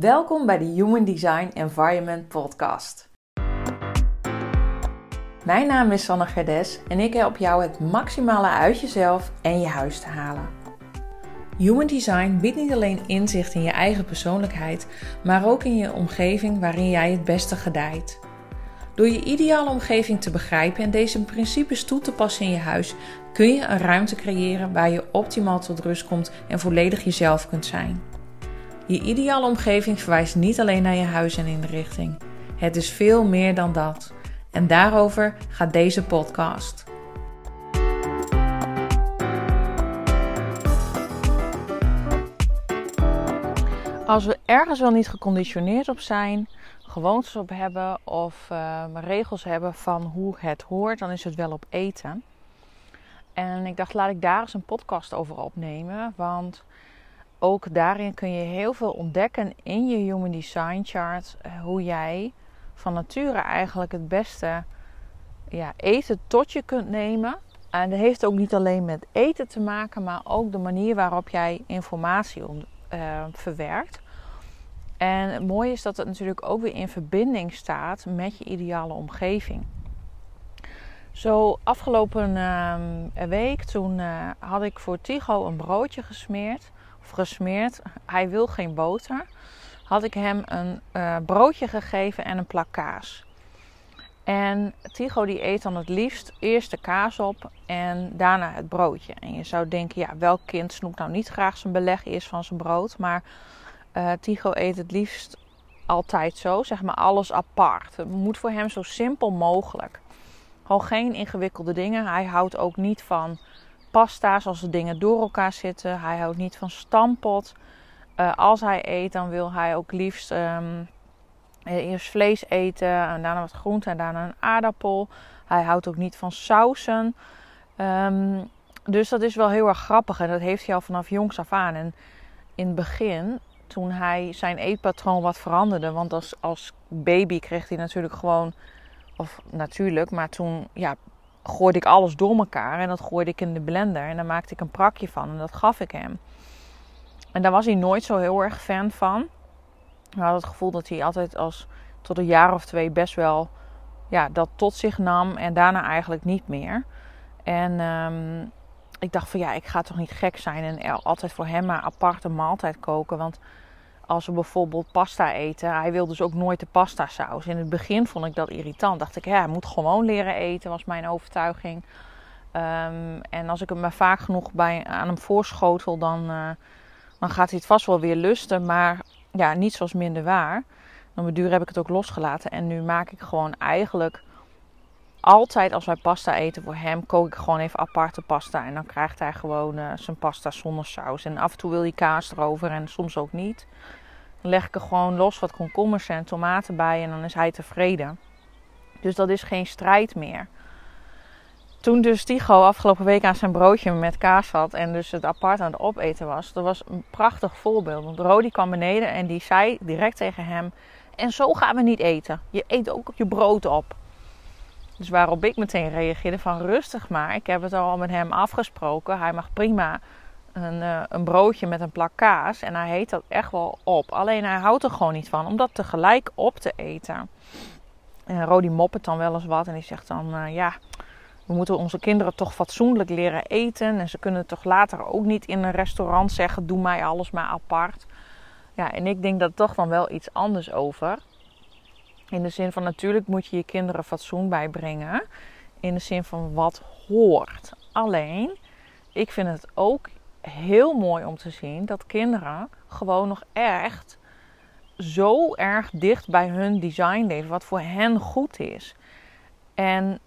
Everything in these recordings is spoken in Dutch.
Welkom bij de Human Design Environment Podcast. Mijn naam is Sanne Gerdes en ik help jou het maximale uit jezelf en je huis te halen. Human Design biedt niet alleen inzicht in je eigen persoonlijkheid, maar ook in je omgeving waarin jij het beste gedijt. Door je ideale omgeving te begrijpen en deze principes toe te passen in je huis, kun je een ruimte creëren waar je optimaal tot rust komt en volledig jezelf kunt zijn. Je ideale omgeving verwijst niet alleen naar je huis en inrichting. Het is veel meer dan dat. En daarover gaat deze podcast. Als we ergens wel niet geconditioneerd op zijn, gewoontes op hebben of uh, regels hebben van hoe het hoort, dan is het wel op eten. En ik dacht, laat ik daar eens een podcast over opnemen. Want ook daarin kun je heel veel ontdekken in je Human Design Chart. Eh, hoe jij van nature eigenlijk het beste ja, eten tot je kunt nemen. En dat heeft ook niet alleen met eten te maken, maar ook de manier waarop jij informatie uh, verwerkt. En het mooie is dat het natuurlijk ook weer in verbinding staat met je ideale omgeving. Zo afgelopen uh, week, toen uh, had ik voor Tigo een broodje gesmeerd. Gesmeerd. Hij wil geen boter. Had ik hem een uh, broodje gegeven en een plak kaas. En Tigo die eet dan het liefst eerst de kaas op en daarna het broodje. En je zou denken, ja, welk kind snoept nou niet graag zijn beleg eerst van zijn brood? Maar uh, Tigo eet het liefst altijd zo, zeg maar alles apart. Het moet voor hem zo simpel mogelijk. Gewoon geen ingewikkelde dingen. Hij houdt ook niet van pasta's als de dingen door elkaar zitten. Hij houdt niet van stampot. Uh, als hij eet, dan wil hij ook liefst um, eerst vlees eten en daarna wat groente en daarna een aardappel. Hij houdt ook niet van sausen. Um, dus dat is wel heel erg grappig en dat heeft hij al vanaf jongs af aan. En in het begin, toen hij zijn eetpatroon wat veranderde, want als, als baby kreeg hij natuurlijk gewoon of natuurlijk, maar toen ja, gooide ik alles door elkaar en dat gooide ik in de blender en daar maakte ik een prakje van en dat gaf ik hem. En daar was hij nooit zo heel erg fan van. Hij had het gevoel dat hij altijd als tot een jaar of twee best wel ja, dat tot zich nam en daarna eigenlijk niet meer. En um, ik dacht van ja, ik ga toch niet gek zijn en altijd voor hem maar aparte maaltijd koken. Want als we bijvoorbeeld pasta eten. Hij wil dus ook nooit de pasta saus. In het begin vond ik dat irritant. Dacht ik, ja, hij moet gewoon leren eten, was mijn overtuiging. Um, en als ik hem maar vaak genoeg bij, aan hem voorschotel, dan, uh, dan gaat hij het vast wel weer lusten. Maar ja, niet zoals minder waar. Dan duur heb ik het ook losgelaten. En nu maak ik gewoon eigenlijk altijd als wij pasta eten voor hem, kook ik gewoon even aparte pasta. En dan krijgt hij gewoon uh, zijn pasta zonder saus. En af en toe wil hij kaas erover en soms ook niet. Dan leg ik er gewoon los wat komkommers en tomaten bij en dan is hij tevreden. Dus dat is geen strijd meer. Toen dus Tigo afgelopen week aan zijn broodje met kaas had en dus het apart aan het opeten was, dat was een prachtig voorbeeld. Want Rodi kwam beneden en die zei direct tegen hem: En zo gaan we niet eten. Je eet ook je brood op. Dus waarop ik meteen reageerde van rustig maar. Ik heb het al met hem afgesproken. Hij mag prima een, uh, een broodje met een plak kaas. En hij heet dat echt wel op. Alleen hij houdt er gewoon niet van om dat tegelijk op te eten. En Rodi moppert dan wel eens wat. En die zegt dan, uh, ja, we moeten onze kinderen toch fatsoenlijk leren eten. En ze kunnen toch later ook niet in een restaurant zeggen, doe mij alles maar apart. Ja, en ik denk dat toch dan wel iets anders over. In de zin van natuurlijk moet je je kinderen fatsoen bijbrengen. In de zin van wat hoort. Alleen, ik vind het ook heel mooi om te zien dat kinderen gewoon nog echt zo erg dicht bij hun design leven. Wat voor hen goed is. En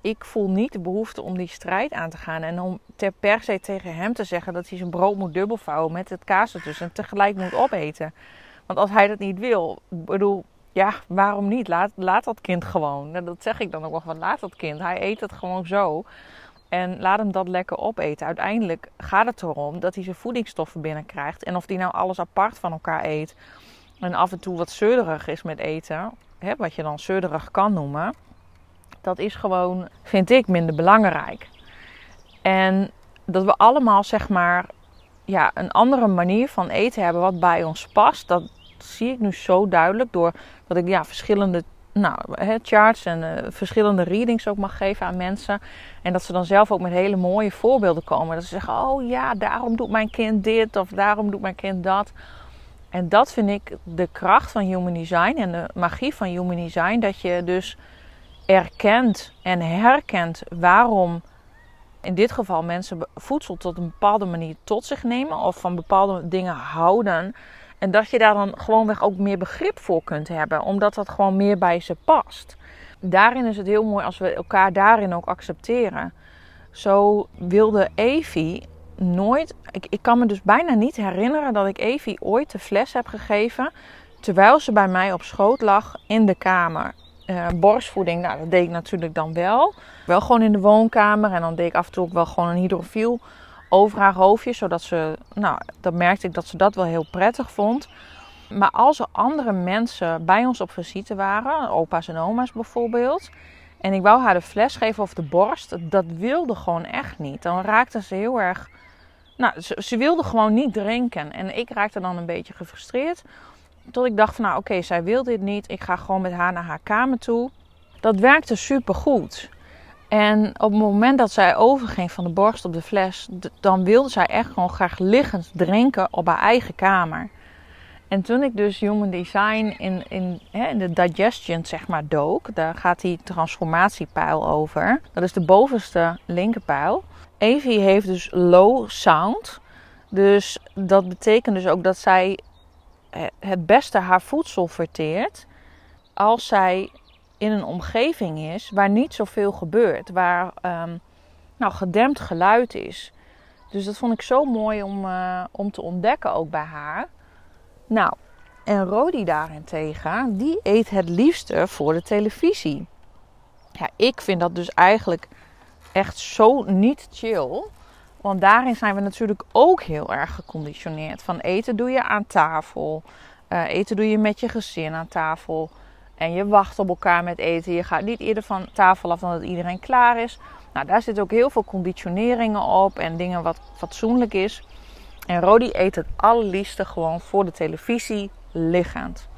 ik voel niet de behoefte om die strijd aan te gaan. En om ter per se tegen hem te zeggen dat hij zijn brood moet dubbelvouwen met het kaas ertussen. En tegelijk moet opeten. Want als hij dat niet wil, bedoel, ja, waarom niet? Laat, laat dat kind gewoon. Dat zeg ik dan ook wel van, laat dat kind. Hij eet het gewoon zo. En laat hem dat lekker opeten. Uiteindelijk gaat het erom dat hij zijn voedingsstoffen binnenkrijgt. En of hij nou alles apart van elkaar eet. En af en toe wat zeurderig is met eten. Hè, wat je dan zeurderig kan noemen. Dat is gewoon, vind ik, minder belangrijk. En dat we allemaal, zeg maar, ja, een andere manier van eten hebben wat bij ons past. Dat, zie ik nu zo duidelijk door dat ik ja, verschillende nou, charts en uh, verschillende readings ook mag geven aan mensen. En dat ze dan zelf ook met hele mooie voorbeelden komen. Dat ze zeggen: Oh ja, daarom doet mijn kind dit of daarom doet mijn kind dat. En dat vind ik de kracht van Human Design en de magie van Human Design. Dat je dus erkent en herkent waarom in dit geval mensen voedsel tot een bepaalde manier tot zich nemen of van bepaalde dingen houden. En dat je daar dan gewoonweg ook meer begrip voor kunt hebben, omdat dat gewoon meer bij ze past. Daarin is het heel mooi als we elkaar daarin ook accepteren. Zo wilde Evie nooit. Ik, ik kan me dus bijna niet herinneren dat ik Evie ooit de fles heb gegeven. Terwijl ze bij mij op schoot lag in de kamer. Uh, borstvoeding, nou, dat deed ik natuurlijk dan wel. Wel gewoon in de woonkamer. En dan deed ik af en toe ook wel gewoon een hydrofiel over haar hoofdje. Zodat ze, nou, dan merkte ik dat ze dat wel heel prettig vond. Maar als er andere mensen bij ons op visite waren, opa's en oma's bijvoorbeeld. En ik wou haar de fles geven of de borst, dat wilde gewoon echt niet. Dan raakte ze heel erg. Nou, ze, ze wilde gewoon niet drinken. En ik raakte dan een beetje gefrustreerd. Tot ik dacht van nou oké, zij wil dit niet. Ik ga gewoon met haar naar haar kamer toe. Dat werkte super goed. En op het moment dat zij overging van de borst op de fles, dan wilde zij echt gewoon graag liggend drinken op haar eigen kamer. En toen ik dus Human Design in, in, hè, in de digestion zeg maar dook, daar gaat die transformatiepijl over. Dat is de bovenste linkerpijl. Evie heeft dus low sound. Dus dat betekent dus ook dat zij het beste haar voedsel verteert als zij in een omgeving is waar niet zoveel gebeurt, waar um, nou, gedempt geluid is. Dus dat vond ik zo mooi om, uh, om te ontdekken ook bij haar. Nou, en Rodi daarentegen, die eet het liefste voor de televisie. Ja, ik vind dat dus eigenlijk echt zo niet chill. Want daarin zijn we natuurlijk ook heel erg geconditioneerd. Van eten doe je aan tafel. Uh, eten doe je met je gezin aan tafel. En je wacht op elkaar met eten. Je gaat niet eerder van tafel af dan dat iedereen klaar is. Nou, daar zitten ook heel veel conditioneringen op en dingen wat fatsoenlijk is. En Rodi eet het allerliefste gewoon voor de televisie liggend.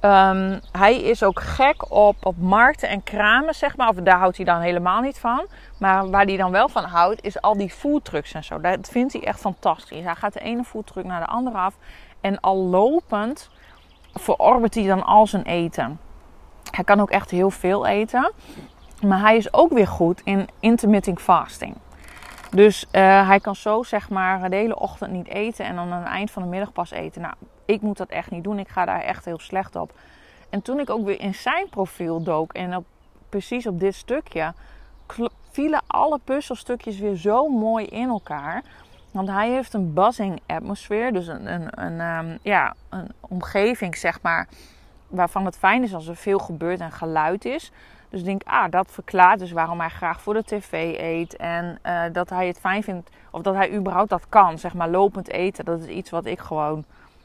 Um, hij is ook gek op, op markten en kramen, zeg maar. Of daar houdt hij dan helemaal niet van. Maar waar hij dan wel van houdt, is al die foodtrucks en zo. Dat vindt hij echt fantastisch. Hij gaat de ene foodtruck naar de andere af. En al lopend verorbert hij dan al zijn eten. Hij kan ook echt heel veel eten. Maar hij is ook weer goed in intermittent fasting. Dus uh, hij kan zo zeg maar de hele ochtend niet eten en dan aan het eind van de middag pas eten. Nou, ik moet dat echt niet doen. Ik ga daar echt heel slecht op. En toen ik ook weer in zijn profiel dook en op, precies op dit stukje, vielen alle puzzelstukjes weer zo mooi in elkaar. Want hij heeft een buzzing atmosfeer, dus een, een, een, um, ja, een omgeving zeg maar, waarvan het fijn is als er veel gebeurt en geluid is. Dus denk, ah, dat verklaart dus waarom hij graag voor de tv eet. En uh, dat hij het fijn vindt, of dat hij überhaupt dat kan, zeg maar lopend eten. Dat is iets wat ik gewoon,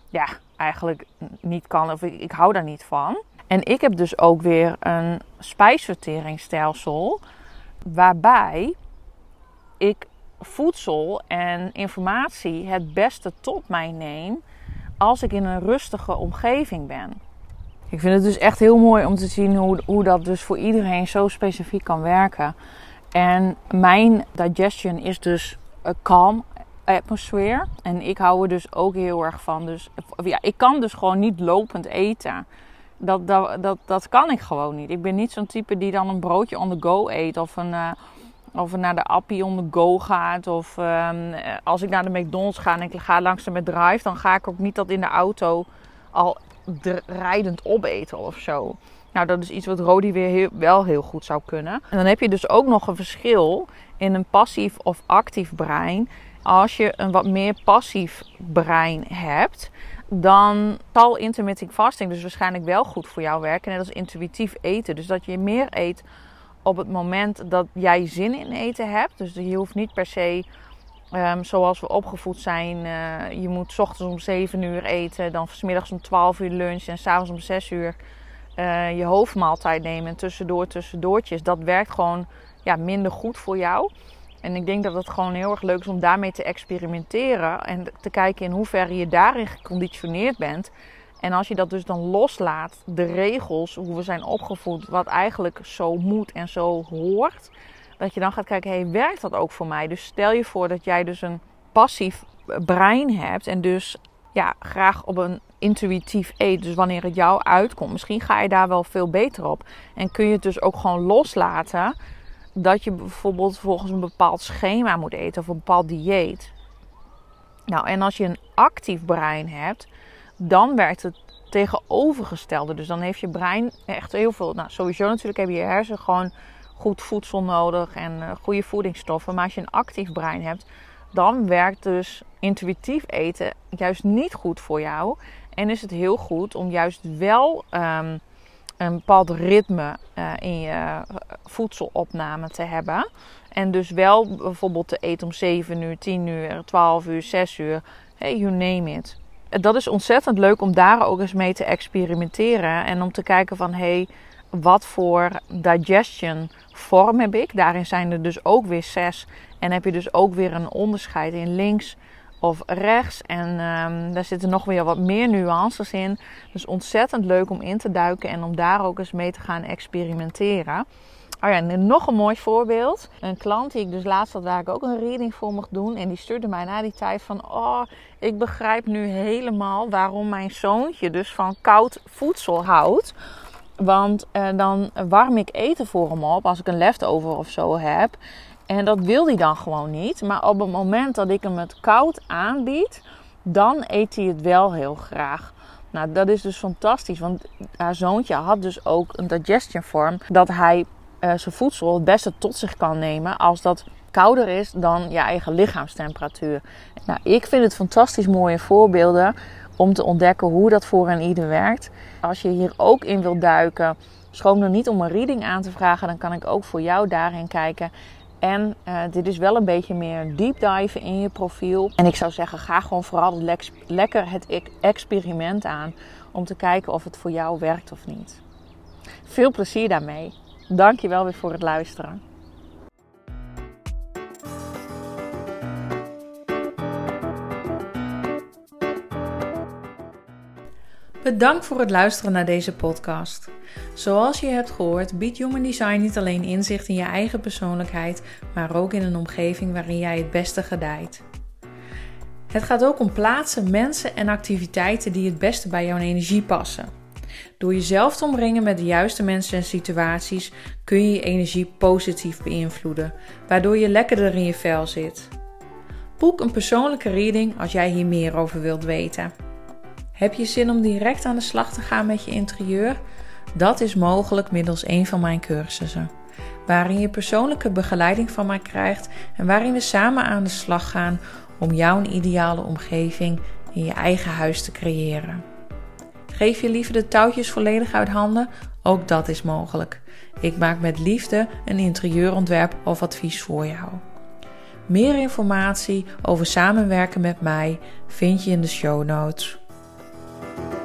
ja, eigenlijk niet kan. Of ik, ik hou daar niet van. En ik heb dus ook weer een spijsverteringsstelsel. Waarbij ik voedsel en informatie het beste tot mij neem als ik in een rustige omgeving ben. Ik vind het dus echt heel mooi om te zien hoe, hoe dat dus voor iedereen zo specifiek kan werken. En mijn digestion is dus een calm atmosfeer. En ik hou er dus ook heel erg van. Dus ja, ik kan dus gewoon niet lopend eten. Dat, dat, dat, dat kan ik gewoon niet. Ik ben niet zo'n type die dan een broodje on the go eet. Of, een, uh, of naar de appie on the go gaat. Of um, als ik naar de McDonald's ga en ik ga langs de drive. Dan ga ik ook niet dat in de auto al rijdend opeten of zo. Nou, dat is iets wat Rodi weer heel, wel heel goed zou kunnen. En dan heb je dus ook nog een verschil in een passief of actief brein. Als je een wat meer passief brein hebt, dan zal intermittent fasting dus waarschijnlijk wel goed voor jou werken. Net als intuïtief eten. Dus dat je meer eet op het moment dat jij zin in eten hebt. Dus je hoeft niet per se Um, zoals we opgevoed zijn, uh, je moet ochtends om 7 uur eten, dan smiddags om 12 uur lunch en s'avonds om 6 uur uh, je hoofdmaaltijd nemen en tussendoor tussendoortjes. Dat werkt gewoon ja, minder goed voor jou. En ik denk dat het gewoon heel erg leuk is om daarmee te experimenteren en te kijken in hoeverre je daarin geconditioneerd bent. En als je dat dus dan loslaat, de regels, hoe we zijn opgevoed, wat eigenlijk zo moet en zo hoort, dat je dan gaat kijken, hey, werkt dat ook voor mij? Dus stel je voor dat jij dus een passief brein hebt en dus ja, graag op een intuïtief eet. Dus wanneer het jou uitkomt, misschien ga je daar wel veel beter op. En kun je het dus ook gewoon loslaten dat je bijvoorbeeld volgens een bepaald schema moet eten of een bepaald dieet. Nou, en als je een actief brein hebt, dan werkt het tegenovergestelde. Dus dan heeft je brein echt heel veel. Nou, sowieso natuurlijk heb je je hersen gewoon goed voedsel nodig en uh, goede voedingsstoffen. Maar als je een actief brein hebt, dan werkt dus intuïtief eten juist niet goed voor jou. En is het heel goed om juist wel um, een bepaald ritme uh, in je eh, voedselopname te hebben. En dus wel bijvoorbeeld te eten om 7 uur, 10 uur, 12 uur, 6 uur. Hey, you name it. Dat is ontzettend leuk om daar ook eens mee te experimenteren. En om te kijken van hey, wat voor digestion vorm heb ik. Daarin zijn er dus ook weer zes. En heb je dus ook weer een onderscheid in links of rechts. En um, daar zitten nog weer wat meer nuances in. Dus ontzettend leuk om in te duiken en om daar ook eens mee te gaan experimenteren. Oh ja, nog een mooi voorbeeld. Een klant die ik dus laatst had waar ik ook een reading voor mocht doen. En die stuurde mij na die tijd van... Oh, ik begrijp nu helemaal waarom mijn zoontje dus van koud voedsel houdt. Want uh, dan warm ik eten voor hem op als ik een leftover of zo heb. En dat wil hij dan gewoon niet. Maar op het moment dat ik hem het koud aanbied, dan eet hij het wel heel graag. Nou, dat is dus fantastisch. Want haar zoontje had dus ook een digestion vorm. Dat hij uh, zijn voedsel het beste tot zich kan nemen als dat kouder is dan je eigen lichaamstemperatuur. Nou, ik vind het fantastisch mooie voorbeelden om te ontdekken hoe dat voor een ieder werkt. Als je hier ook in wilt duiken, schroom er niet om een reading aan te vragen. Dan kan ik ook voor jou daarin kijken. En uh, dit is wel een beetje meer deep dive in je profiel. En ik zou zeggen, ga gewoon vooral le lekker het experiment aan. Om te kijken of het voor jou werkt of niet. Veel plezier daarmee. Dankjewel weer voor het luisteren. Bedankt voor het luisteren naar deze podcast. Zoals je hebt gehoord, biedt Human Design niet alleen inzicht in je eigen persoonlijkheid, maar ook in een omgeving waarin jij het beste gedijt. Het gaat ook om plaatsen, mensen en activiteiten die het beste bij jouw energie passen. Door jezelf te omringen met de juiste mensen en situaties kun je je energie positief beïnvloeden, waardoor je lekkerder in je vel zit. Boek een persoonlijke reading als jij hier meer over wilt weten. Heb je zin om direct aan de slag te gaan met je interieur? Dat is mogelijk middels een van mijn cursussen, waarin je persoonlijke begeleiding van mij krijgt en waarin we samen aan de slag gaan om jouw ideale omgeving in je eigen huis te creëren. Geef je liever de touwtjes volledig uit handen? Ook dat is mogelijk. Ik maak met liefde een interieurontwerp of advies voor jou. Meer informatie over samenwerken met mij vind je in de show notes. Thank you.